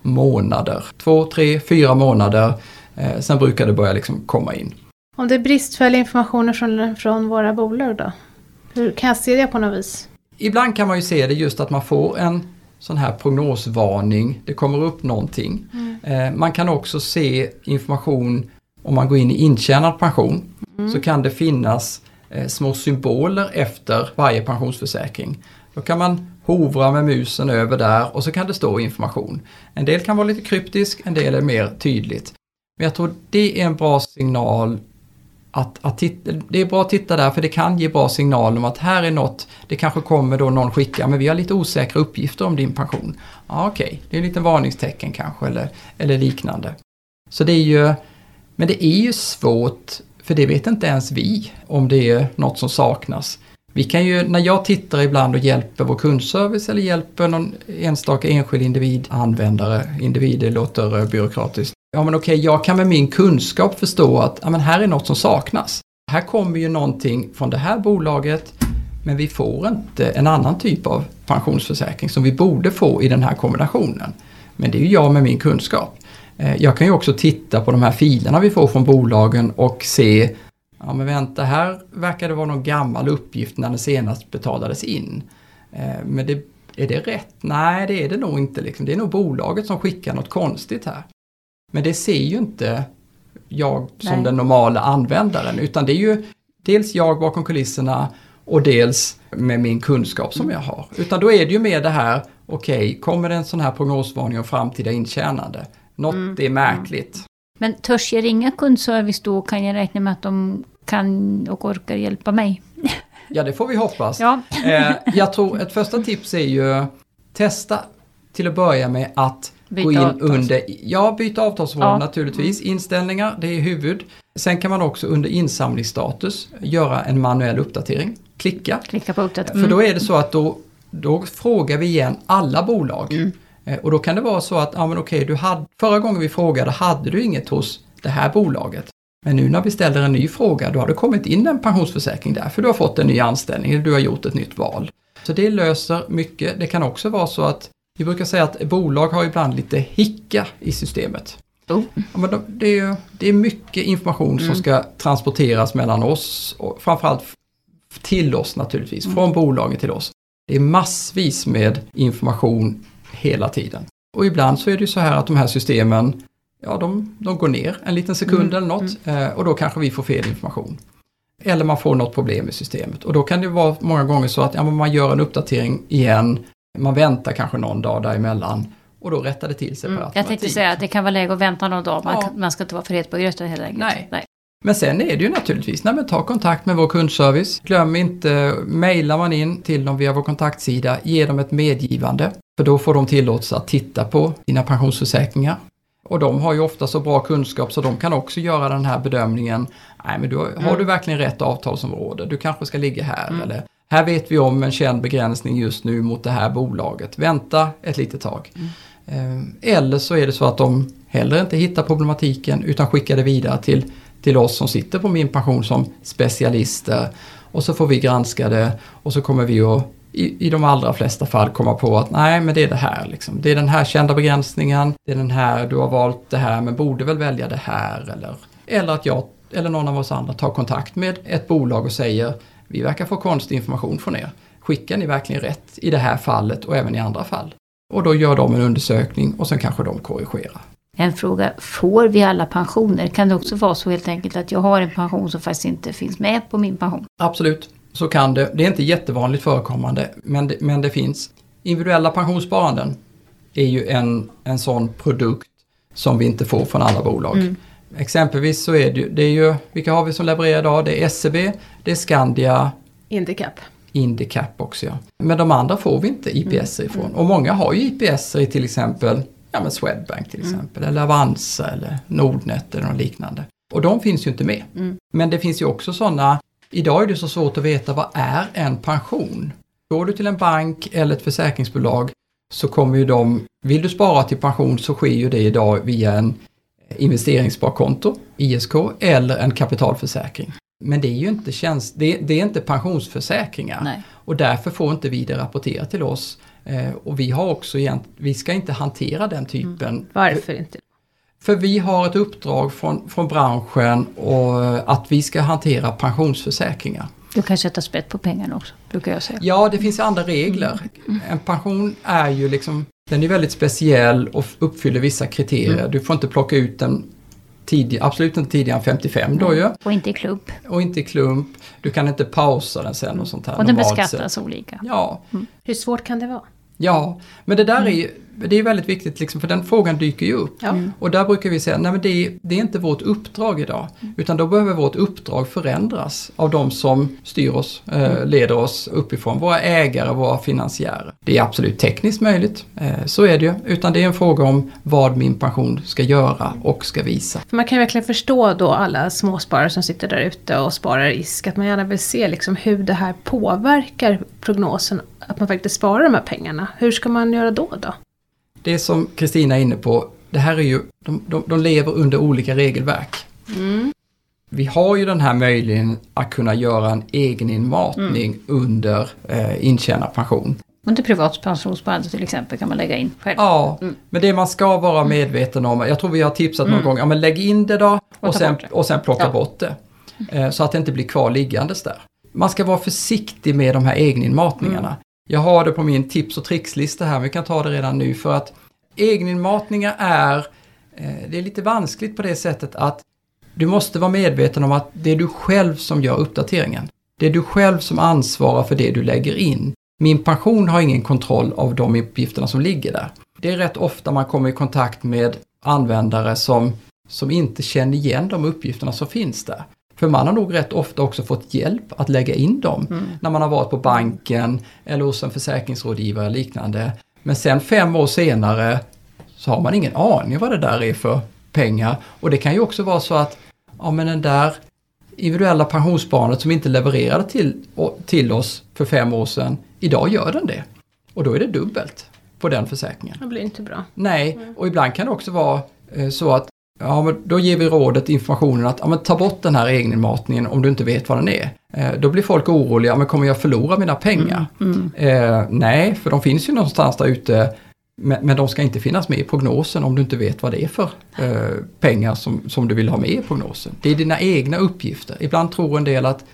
månader. Två, tre, fyra månader. Eh, sen brukar det börja liksom komma in. Om det är bristfällig information från, från våra bolag då? Hur kan jag se det på något vis? Ibland kan man ju se det just att man får en sån här prognosvarning. Det kommer upp någonting. Eh, man kan också se information om man går in i intjänad pension. Så kan det finnas eh, små symboler efter varje pensionsförsäkring. Då kan man hovra med musen över där och så kan det stå information. En del kan vara lite kryptisk, en del är mer tydligt. Men jag tror det är en bra signal att, att titta, det är bra att titta där för det kan ge bra signal om att här är något, det kanske kommer då någon skicka, men vi har lite osäkra uppgifter om din pension. Ja, Okej, det är en liten varningstecken kanske eller, eller liknande. Så det är ju, men det är ju svårt, för det vet inte ens vi om det är något som saknas. Vi kan ju, när jag tittar ibland och hjälper vår kundservice eller hjälper någon enstaka enskild individ, användare, individ, det låter eh, byråkratiskt. Ja men okej, jag kan med min kunskap förstå att ja, men här är något som saknas. Här kommer ju någonting från det här bolaget men vi får inte en annan typ av pensionsförsäkring som vi borde få i den här kombinationen. Men det är ju jag med min kunskap. Eh, Jag kan ju också titta på de här filerna vi får från bolagen och se Ja men vänta, här verkar det vara någon gammal uppgift när den senast betalades in. Eh, Men det, är det rätt? Nej, det är det nog inte. Liksom. Det är nog bolaget som skickar något konstigt här. Men det ser ju inte jag som Nej. den normala användaren utan det är ju dels jag bakom kulisserna och dels med min kunskap som jag har. Utan då är det ju mer det här, okej, kommer det en sån här prognosvarning om framtida intjänande? Något är märkligt. Men törs jag ringa kundservice då kan jag räkna med att de kan och orkar hjälpa mig. Ja, det får vi hoppas. Ja, Eh, jag tror ett första tips är ju testa till att börja med att Byta gå in avtals- under, ja byta avtalsområde Ja. naturligtvis, inställningar, det är huvud. Sen kan man också under insamlingsstatus göra en manuell uppdatering. Klicka, klicka på uppdatera. för då är det så att då, då frågar vi igen alla bolag. Mm. Eh, Och då kan det vara så att, ja men okej, du hade, förra gången vi frågade hade du inget hos det här bolaget. Men nu när vi ställer en ny fråga, då har det kommit in en pensionsförsäkring där, för du har fått en ny anställning, eller du har gjort ett nytt val. Så det löser mycket. Det kan också vara så att, vi brukar säga att bolag har ibland lite hicka i systemet. Oh. Ja, men de- det, är, ju- det är mycket information som ska transporteras mellan oss och framförallt till oss naturligtvis, från bolaget till oss. Det är massvis med information hela tiden. Och ibland så är det ju så här att de här systemen, ja de, de går ner en liten sekund eller något eh, och då kanske vi får fel information. Eller man får något problem i systemet och då kan det vara många gånger så att ja, man gör en uppdatering igen, man väntar kanske någon dag däremellan och då rättar det till sig per Jag tänkte säga att det kan vara läge att vänta någon dag. Man, Ja. man ska inte vara för het på gröten helt enkelt. Nej. Men sen är det ju naturligtvis, nej men ta kontakt med vår kundservice. Glöm inte, mejlar man in till dem via vår kontaktsida, ge dem ett medgivande. För då får de tillåtelse att titta på dina pensionsförsäkringar. Och de har ju ofta så bra kunskap så de kan också göra den här bedömningen. Nej men du, har du verkligen rätt avtalsområde? Du kanske ska ligga här eller här vet vi om en känd begränsning just nu mot det här bolaget. Vänta ett litet tag. Eh, Eller så är det så att de heller inte hittar problematiken utan skickar det vidare till, till oss som sitter på min pension som specialister. Och så får vi granska det och så kommer vi att i, i de allra flesta fall komma på att nej men det är det här liksom. Det är den här kända begränsningen, det är den här, du har valt det här men borde väl välja det här eller, eller att jag eller någon av oss andra tar kontakt med ett bolag och säger vi verkar få konstig information från er. Skickar ni verkligen rätt i det här fallet och även i andra fall? Och då gör de en undersökning och sen kanske de korrigerar. En fråga, får vi alla pensioner? Kan det också vara så helt enkelt att jag har en pension som faktiskt inte finns med på min pension? Absolut, så kan det. Det är inte jättevanligt förekommande, men det, men det finns. Individuella pensionssparanden är ju en, en sån produkt som vi inte får från alla bolag. Mm. Exempelvis så är det, ju, det är ju, vilka har vi som levererar idag? Det är SEB, det är Skandia. Indicap. Indicap också ja. Men de andra får vi inte IPS mm. ifrån. Och många har ju IPS i till exempel ja, men Swedbank till mm. exempel, mm. eller Avanza eller Nordnet eller något liknande. Och de finns ju inte med. Mm. Men det finns ju också sådana, idag är det så svårt att veta vad är en pension? Går du till en bank eller ett försäkringsbolag så kommer ju de, vill du spara till pension så sker ju det idag via en investeringssparkonto, ISK, eller en kapitalförsäkring. Men det är ju inte, tjänst, det, det är inte pensionsförsäkringar Nej. och därför får inte vi det rapporterat till oss. Eh, och vi har också vi ska inte hantera den typen. Mm. Varför inte? För vi har ett uppdrag från, från branschen och att vi ska hantera pensionsförsäkringar. Du kan sätta spett på pengarna också, brukar jag säga. Ja, det finns andra regler. Mm. En pension är ju liksom, den är väldigt speciell och uppfyller vissa kriterier. Mm. Du får inte plocka ut den tidig, absolut inte tidigare än 55 då ju. Och inte i klump. Och inte i klump. Du kan inte pausa den sen och sånt här. Och den beskattas sätt. olika. Ja. Mm. Hur svårt kan det vara? Ja, men det där mm. är ju det är väldigt viktigt liksom, för den frågan dyker ju upp. Ja. Mm. Och där brukar vi säga, nej men det, det är inte vårt uppdrag idag. Mm. Utan då behöver vårt uppdrag förändras av de som styr oss, eh, mm. leder oss uppifrån. Våra ägare, våra finansiärer. Det är absolut tekniskt möjligt, eh, så är det ju. Utan det är en fråga om vad min pension ska göra och ska visa. För man kan ju verkligen förstå då alla småsparare som sitter där ute och sparar risk. Att man gärna vill se liksom hur det här påverkar prognosen. Att man faktiskt sparar de här pengarna. Hur ska man göra då? då? det som Kristina är inne på, det här är ju, de, de, de lever under olika regelverk. Mm. Vi har ju den här möjligheten att kunna göra en egen inmatning mm. under eh, intjänad pension. Under privat pensionssparande till exempel kan man lägga in själv. Ja, mm. men det man ska vara medveten om, jag tror vi har tipsat någon mm. gång, ja men lägg in det då och, och, sen, och sen plocka ja. bort det. Eh, så att det inte blir kvar liggandes där. Man ska vara försiktig med de här egeninmatningarna. Jag har det på min tips och trickslista här, men vi kan ta det redan nu för att egeninmatningar är, eh, det är lite vanskligt på det sättet att du måste vara medveten om att det är du själv som gör uppdateringen. Det är du själv som ansvarar för det du lägger in. Min pension har ingen kontroll av de uppgifterna som ligger där. Det är rätt ofta man kommer i kontakt med användare som, som inte känner igen de uppgifterna som finns där. För man har nog rätt ofta också fått hjälp att lägga in dem mm. när man har varit på banken eller hos en försäkringsrådgivare eller liknande. Men sen fem år senare så har man ingen aning vad det där är för pengar. Och det kan ju också vara så att ja, men den där individuella pensionssparandet som inte levererade till, till oss för fem år sedan, idag gör den det. Och då är det dubbelt på den försäkringen. Det blir inte bra. Nej, och ibland kan det också vara eh, så att Ja, men då ger vi rådet, informationen att ja, men ta bort den här egeninmatningen om du inte vet vad den är. Eh, då blir folk oroliga, men kommer jag förlora mina pengar? Mm, mm. Eh, nej, för de finns ju någonstans där ute. Men, men, de ska inte finnas med i prognosen om du inte vet vad det är för eh, pengar som, som du vill ha med i prognosen. Det är dina egna uppgifter. Ibland tror en del att,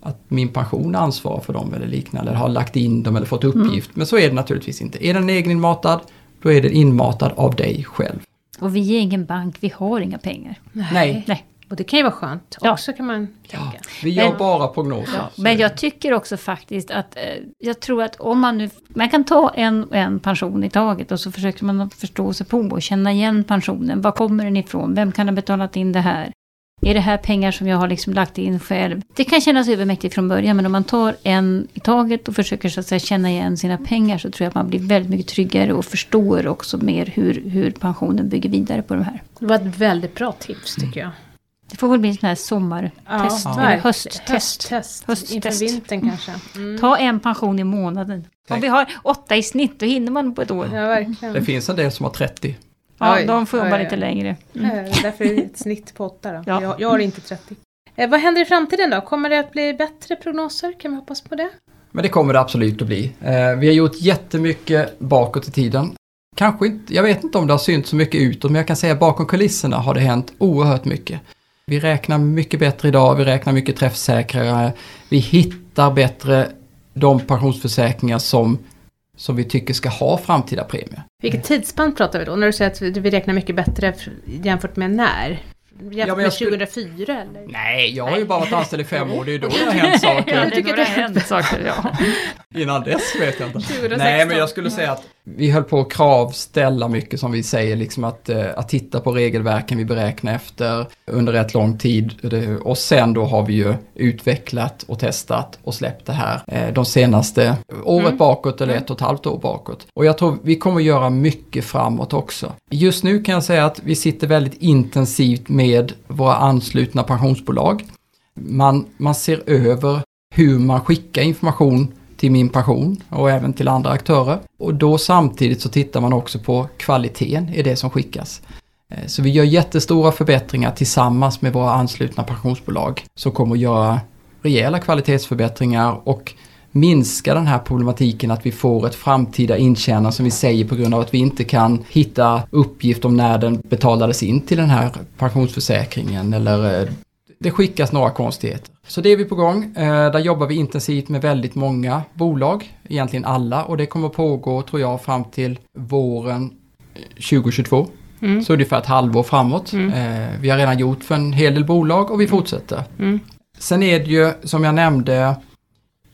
att min pension ansvarar för dem eller liknande, eller har lagt in dem eller fått uppgift. Mm. Men så är det naturligtvis inte. Är den egeninmatad, då är den inmatad av dig själv. Och vi är ingen bank, vi har inga pengar. Nej. Nej. Och det kan ju vara skönt ja. också kan man tänka. Ja, vi gör men, bara prognoser. Ja, men jag tycker också faktiskt att, eh, jag tror att om man nu, man kan ta en, en pension i taget och så försöker man förstå sig på och känna igen pensionen. Var kommer den ifrån? Vem kan ha betalat in det här? Är det här pengar som jag har liksom lagt in själv? Det kan kännas övermäktigt från början, men om man tar en i taget och försöker så att säga, känna igen sina pengar så tror jag att man blir väldigt mycket tryggare och förstår också mer hur, hur pensionen bygger vidare på det här. Det var ett väldigt bra tips tycker jag. Det får väl bli en sån här sommartest, ja, eller hösttest. Hösttest, hösttest. inför vintern kanske. Mm. Ta en pension i månaden. Om vi har åtta i snitt, då hinner man på ett år. Ja, verkligen. Det finns en del som har 30. Ja, oj, de får jobba oj, lite längre. Mm. Därför är det ett snitt på 8 då. Ja. Jag, jag har inte 30. Eh, vad händer i framtiden då? Kommer det att bli bättre prognoser? Kan vi hoppas på det? Men det kommer det absolut att bli. Eh, vi har gjort jättemycket bakåt i tiden. Kanske inte, jag vet inte om det har synts så mycket utåt, men jag kan säga bakom kulisserna har det hänt oerhört mycket. Vi räknar mycket bättre idag, vi räknar mycket träffsäkrare. Vi hittar bättre de pensionsförsäkringar som som vi tycker ska ha framtida premier. Vilket tidsspann pratar vi då? När du säger att vi räknar mycket bättre jämfört med när? Jämfört Ja, med skulle- 2004 eller? Nej, jag har ju bara varit anställd i fem år, det är ju då det har hänt Ja, saker. det är tycker då det har hänt saker, ja. Innan dess vet jag inte. 2016. Nej, men jag skulle säga att vi höll på att kravställa mycket som vi säger, liksom att, eh, att titta på regelverken vi beräknar efter under rätt lång tid. Och sen då har vi ju utvecklat och testat och släppt det här eh, de senaste året Mm. bakåt eller ett och ett halvt år bakåt. Och jag tror vi kommer göra mycket framåt också. Just nu kan jag säga att vi sitter väldigt intensivt med våra anslutna pensionsbolag. Man, man ser över hur man skickar information till min pension och även till andra aktörer. Och då samtidigt så tittar man också på kvaliteten i det som skickas. Eh, så vi gör jättestora förbättringar tillsammans med våra anslutna pensionsbolag som kommer att göra rejäla kvalitetsförbättringar och minska den här problematiken att vi får ett framtida intjänande som vi säger på grund av att vi inte kan hitta uppgift om när den betalades in till den här pensionsförsäkringen eller eh, det skickas några konstigheter. Så det är vi på gång. Eh, där jobbar vi intensivt med väldigt många bolag, egentligen alla, och det kommer pågå, tror jag, fram till våren eh, 2022. Mm. Så ungefär ett halvår framåt. Mm. Eh, vi har redan gjort för en hel del bolag och vi fortsätter. Mm. Sen är det ju, som jag nämnde,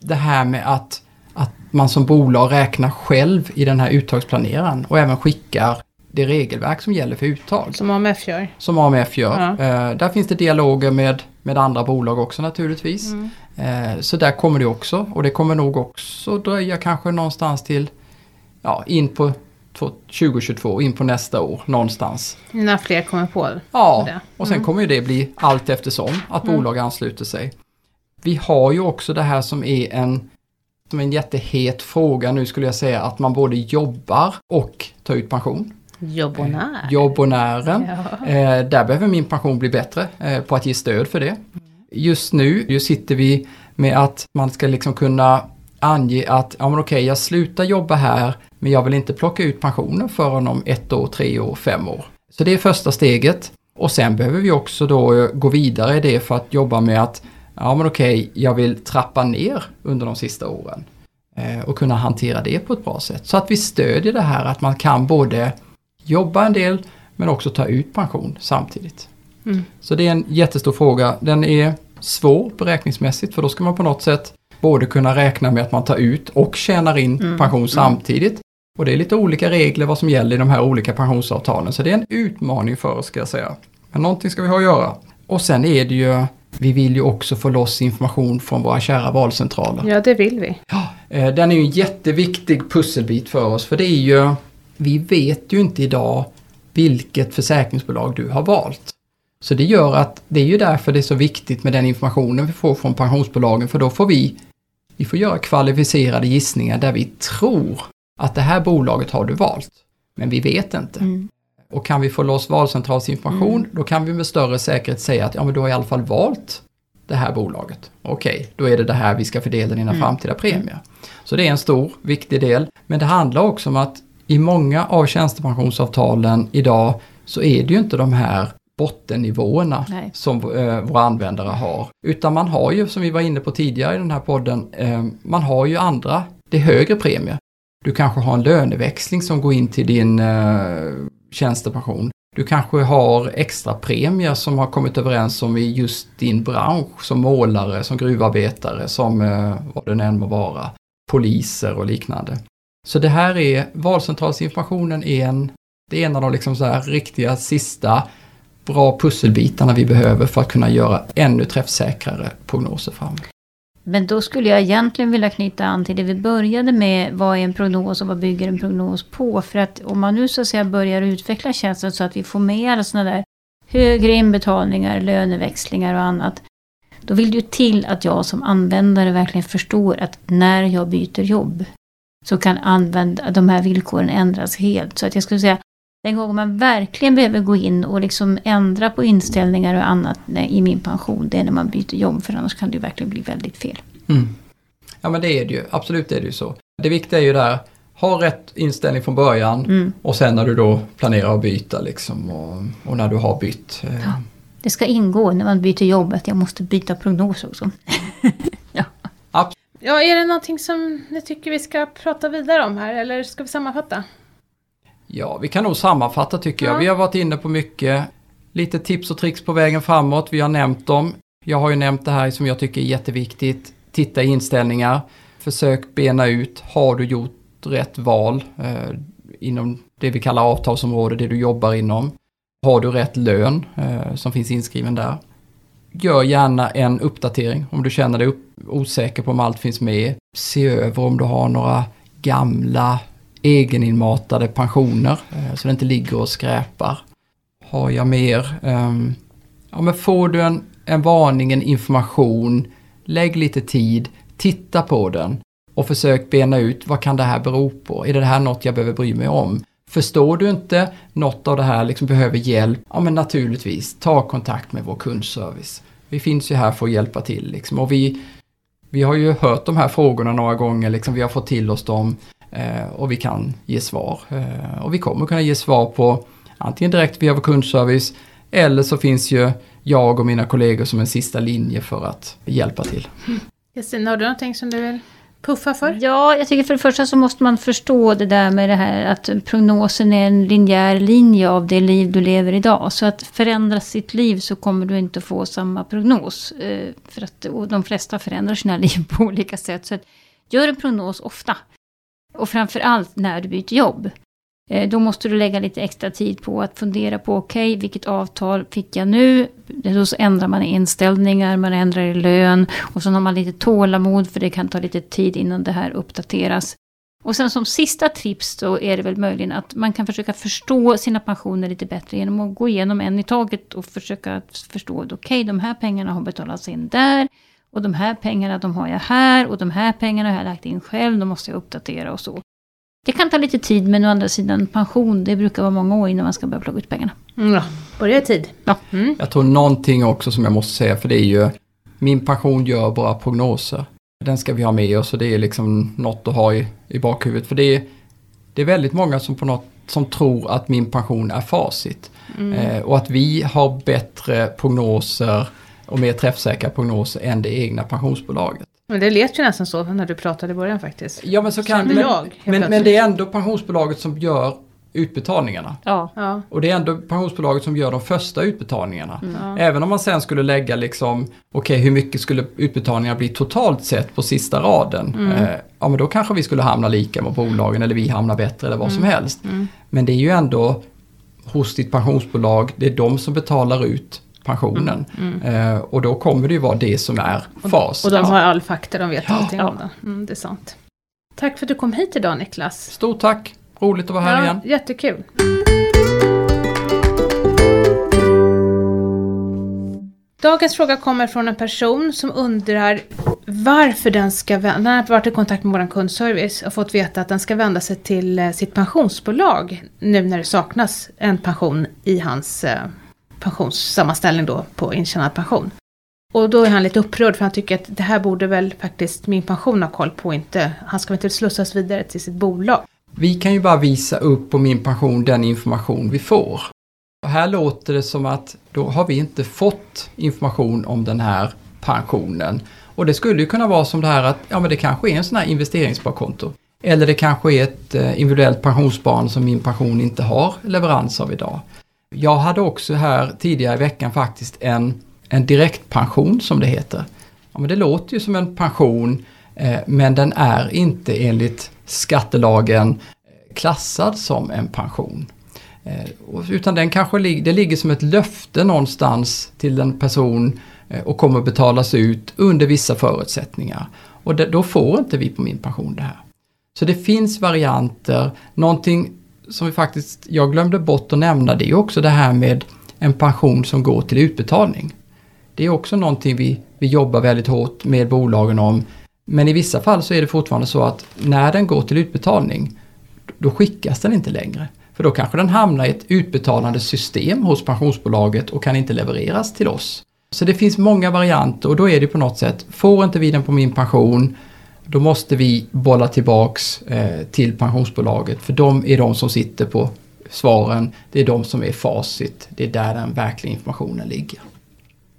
det här med att, att man som bolag räknar själv i den här uttagsplaneraren och även skickar det regelverk som gäller för uttag Som AMF gör. som AMF gör. Ja. Eh, där finns det dialoger med, med andra bolag också naturligtvis. Mm. Eh, så där kommer det också och det kommer nog också dröja kanske någonstans till ja, in på två- 2022, in på nästa år någonstans. När fler kommer på Ja, det. och sen Mm. kommer det bli allt eftersom att Mm. bolag ansluter sig. Vi har ju också det här som är en, som en jättehet fråga nu skulle jag säga att man både jobbar och tar ut pension. Jobbonär. Jobbonären. Ja. Eh, där behöver min pension bli bättre eh, på att ge stöd för det. Just nu sitter vi med att man ska liksom kunna ange att ja men okej jag slutar jobba här men jag vill inte plocka ut pensionen förrän om ett år, tre år, fem år. Så det är första steget. Och sen behöver vi också då gå vidare i det för att jobba med att ja men okej jag vill trappa ner under de sista åren. Eh, och kunna hantera det på ett bra sätt. Så att vi stödjer det här att man kan både jobba en del men också ta ut pension samtidigt. Mm. Så det är en jättestor fråga. Den är svår beräkningsmässigt för då ska man på något sätt både kunna räkna med att man tar ut och tjänar in Mm. pension samtidigt. Och det är lite olika regler vad som gäller i de här olika pensionsavtalen. Så det är en utmaning för oss ska jag säga. Men någonting ska vi ha att göra. Och sen är det ju, vi vill ju också få loss information från våra kära valcentraler. ja, det vill vi. Eh, Den är ju en jätteviktig pusselbit för oss för det är ju, vi vet ju inte idag vilket försäkringsbolag du har valt. Så det gör att det är ju därför det är så viktigt med den informationen vi får från pensionsbolagen för då får vi, vi får göra kvalificerade gissningar där vi tror att det här bolaget har du valt. Men vi vet inte. Mm. Och kan vi få loss valcentralsinformation då kan vi med större säkerhet säga att ja men du har i alla fall valt det här bolaget. Okej, då är det det här vi ska fördela dina Mm. framtida premier. Så det är en stor, viktig del. Men det handlar också om att i många av tjänstepensionsavtalen idag så är det ju inte de här bottennivåerna Nej. som eh, våra användare har. Utan man har ju, som vi var inne på tidigare i den här podden, eh, man har ju andra, det är högre premier. Du kanske har en löneväxling som går in till din eh, tjänstepension. Du kanske har extra premier som har kommit överens om i just din bransch som målare, som gruvarbetare, som eh, vad det än må vara, poliser och liknande. Så det här är, valcentralsinformationen är en, det är en av de liksom så här riktiga sista bra pusselbitarna vi behöver för att kunna göra ännu träffsäkrare prognoser framåt. Men då skulle jag egentligen vilja knyta an till det vi började med. Vad är en prognos och vad bygger en prognos på? För att om man nu så att säga börjar utveckla tjänsten så att vi får med alla sådana där högre inbetalningar, löneväxlingar och annat. Då vill det ju till att jag som användare verkligen förstår att när jag byter jobb så kan använda, de här villkoren ändras helt. Så att jag skulle säga den gången man verkligen behöver gå in och liksom ändra på inställningar och annat i min pension, det är när man byter jobb. För annars kan det verkligen bli väldigt fel. Mm. Ja men det är det ju, absolut är det ju så. Det viktiga är ju där, ha rätt inställning från början Mm. och sen när du då planerar att byta liksom och, och när du har bytt. eh, Ja. Det ska ingå när man byter jobb att jag måste byta prognos också. Ja, är det någonting som ni tycker vi ska prata vidare om här eller ska vi sammanfatta? Ja, vi kan nog sammanfatta tycker jag. Ja. Vi har varit inne på mycket. Lite tips och tricks på vägen framåt. Vi har nämnt dem. Jag har ju nämnt det här som jag tycker är jätteviktigt. Titta i inställningar. Försök bena ut. Har du gjort rätt val eh, inom det vi kallar avtalsområde, det du jobbar inom? Har du rätt lön eh, som finns inskriven där? Gör gärna en uppdatering om du känner dig osäker på om allt finns med. Se över om du har några gamla egeninmatade pensioner eh, så det inte ligger och skräpar. Har jag mer? Ehm, ja, men får du en, en varning, en information, lägg lite tid, titta på den och försök bena ut vad kan det här bero på? Är det här något jag behöver bry mig om? Förstår du inte något av det här, liksom behöver hjälp? Ja men naturligtvis, ta kontakt med vår kundservice. Vi finns ju här för att hjälpa till liksom. och vi, vi har ju hört de här frågorna några gånger, liksom, vi har fått till oss dem eh, och vi kan ge svar. Eh, och vi kommer kunna ge svar på antingen direkt via vår kundservice eller så finns ju jag och mina kollegor som en sista linje för att hjälpa till. Kristina, har du någonting som du vill puffa för? Ja, jag tycker för det första så måste man förstå det där med det här att prognosen är en linjär linje av det liv du lever idag. Så att förändra sitt liv så kommer du inte få samma prognos. Eh, för att och de flesta förändrar sina liv på olika sätt. Så att gör en prognos ofta. Och framför allt när du byter jobb. Eh, då måste du lägga lite extra tid på att fundera på, okej, vilket avtal fick jag nu? Då så ändrar man inställningar, man ändrar i lön och så har man lite tålamod för det kan ta lite tid innan det här uppdateras. Och sen som sista tips då är det väl möjligen att man kan försöka förstå sina pensioner lite bättre genom att gå igenom en i taget och försöka förstå, att okej, de här pengarna har betalats in där och de här pengarna de har jag här och de här pengarna har jag lagt in själv, de måste jag uppdatera och så. Det kan ta lite tid men å andra sidan pension, det brukar vara många år innan man ska börja plocka ut pengarna. Mm, ja, börja i tid. Ja. Mm. Jag tror någonting också som jag måste säga, för det är ju min pension gör bara prognoser. Den ska vi ha med oss och det är liksom något att ha i, i bakhuvudet. För det är, det är väldigt många som på något som tror att min pension är facit. Eh, och att vi har bättre prognoser och mer träffsäkra prognoser än det egna pensionsbolaget. Men det lät ju nästan så när du pratade i början faktiskt. Ja men så kan men, jag, men, men det är ändå pensionsbolaget som gör utbetalningarna. Ja. Ja. Och det är ändå pensionsbolaget som gör de första utbetalningarna. Ja. Även om man sen skulle lägga liksom, okej hur mycket skulle utbetalningarna bli totalt sett på sista raden? Eh, ja men då kanske vi skulle hamna lika med bolagen eller vi hamnar bättre eller vad som helst. Men det är ju ändå hos ditt pensionsbolag, det är de som betalar ut pensionen. Eh, och då kommer det ju vara det som är fas. Och de Ja. har all fakta, de vet Ja. allting om det. Mm, det är sant. Tack för att du kom hit idag Niklas. Stort tack, roligt att vara här igen. Jättekul. Dagens fråga kommer från en person som undrar varför den ska vända, den har varit i kontakt med vår kundservice och fått veta att den ska vända sig till eh, sitt pensionsbolag nu när det saknas en pension i hans eh, pensionssammanställning då på intjänad pension. Och då är han lite upprörd för han tycker att det här borde väl faktiskt min pension ha koll på inte, han ska väl inte slussas vidare till sitt bolag. Vi kan ju bara visa upp på min pension den information vi får. Och här låter det som att då har vi inte fått information om den här pensionen. Och det skulle ju kunna vara som det här att ja, men det kanske är en sån här investeringssparkonto. Eller det kanske är ett eh, individuellt pensionssparande som min pension inte har leverans av idag. Jag hade också här tidigare i veckan faktiskt en, en direktpension som det heter. Ja, men det låter ju som en pension eh, men den är inte enligt skattelagen eh, klassad som en pension. Eh, utan den kanske lig- det ligger som ett löfte någonstans till en person eh, och kommer betalas ut under vissa förutsättningar. Och det, då får inte vi på min pension det här. Så det finns varianter. Någonting som vi faktiskt, jag glömde bort att nämna, det är också det här med en pension som går till utbetalning. Det är också någonting vi, vi jobbar väldigt hårt med bolagen om. Men i vissa fall så är det fortfarande så att när den går till utbetalning, då skickas den inte längre. För då kanske den hamnar i ett utbetalande system hos pensionsbolaget och kan inte levereras till oss. Så det finns många varianter och då är det på något sätt, får inte vi den på min pension, då måste vi bolla tillbaks eh, till pensionsbolaget för de är de som sitter på svaren. Det är de som är facit. Det är där den verkliga informationen ligger.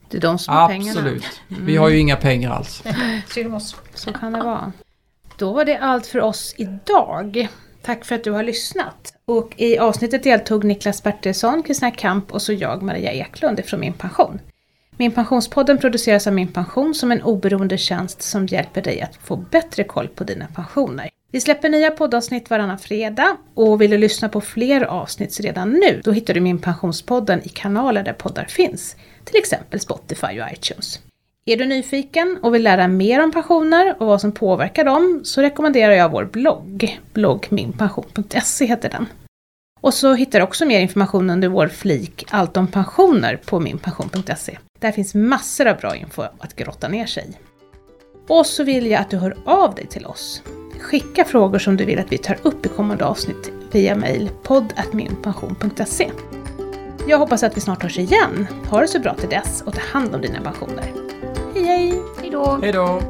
Det är de som har pengarna. Absolut. Vi har ju inga pengar alls. Synd om oss. Så kan det vara. Då var det allt för oss idag. Tack för att du har lyssnat. Och i avsnittet deltog Niklas Bertilsson, Kristina Kamp och så jag, Maria Eklund, från Min Pension. Min Pensionspodden produceras av Min Pension som en oberoende tjänst som hjälper dig att få bättre koll på dina pensioner. Vi släpper nya poddavsnitt varannan fredag och vill du lyssna på fler avsnitt redan nu, då hittar du Min Pensionspodden i kanaler där poddar finns, till exempel Spotify och iTunes. Är du nyfiken och vill lära mer om pensioner och vad som påverkar dem så rekommenderar jag vår blogg. bloggminpension.se heter den. Och så hittar du också mer information under vår flik Allt om pensioner på minpension.se. Där finns massor av bra info att grotta ner sig i. Och så vill jag att du hör av dig till oss. Skicka frågor som du vill att vi tar upp i kommande avsnitt via mail podd.minpension.se. Jag hoppas att vi snart hörs igen. Ha det så bra till dess och ta hand om dina pensioner. Hej hej! Hej då! Hej då!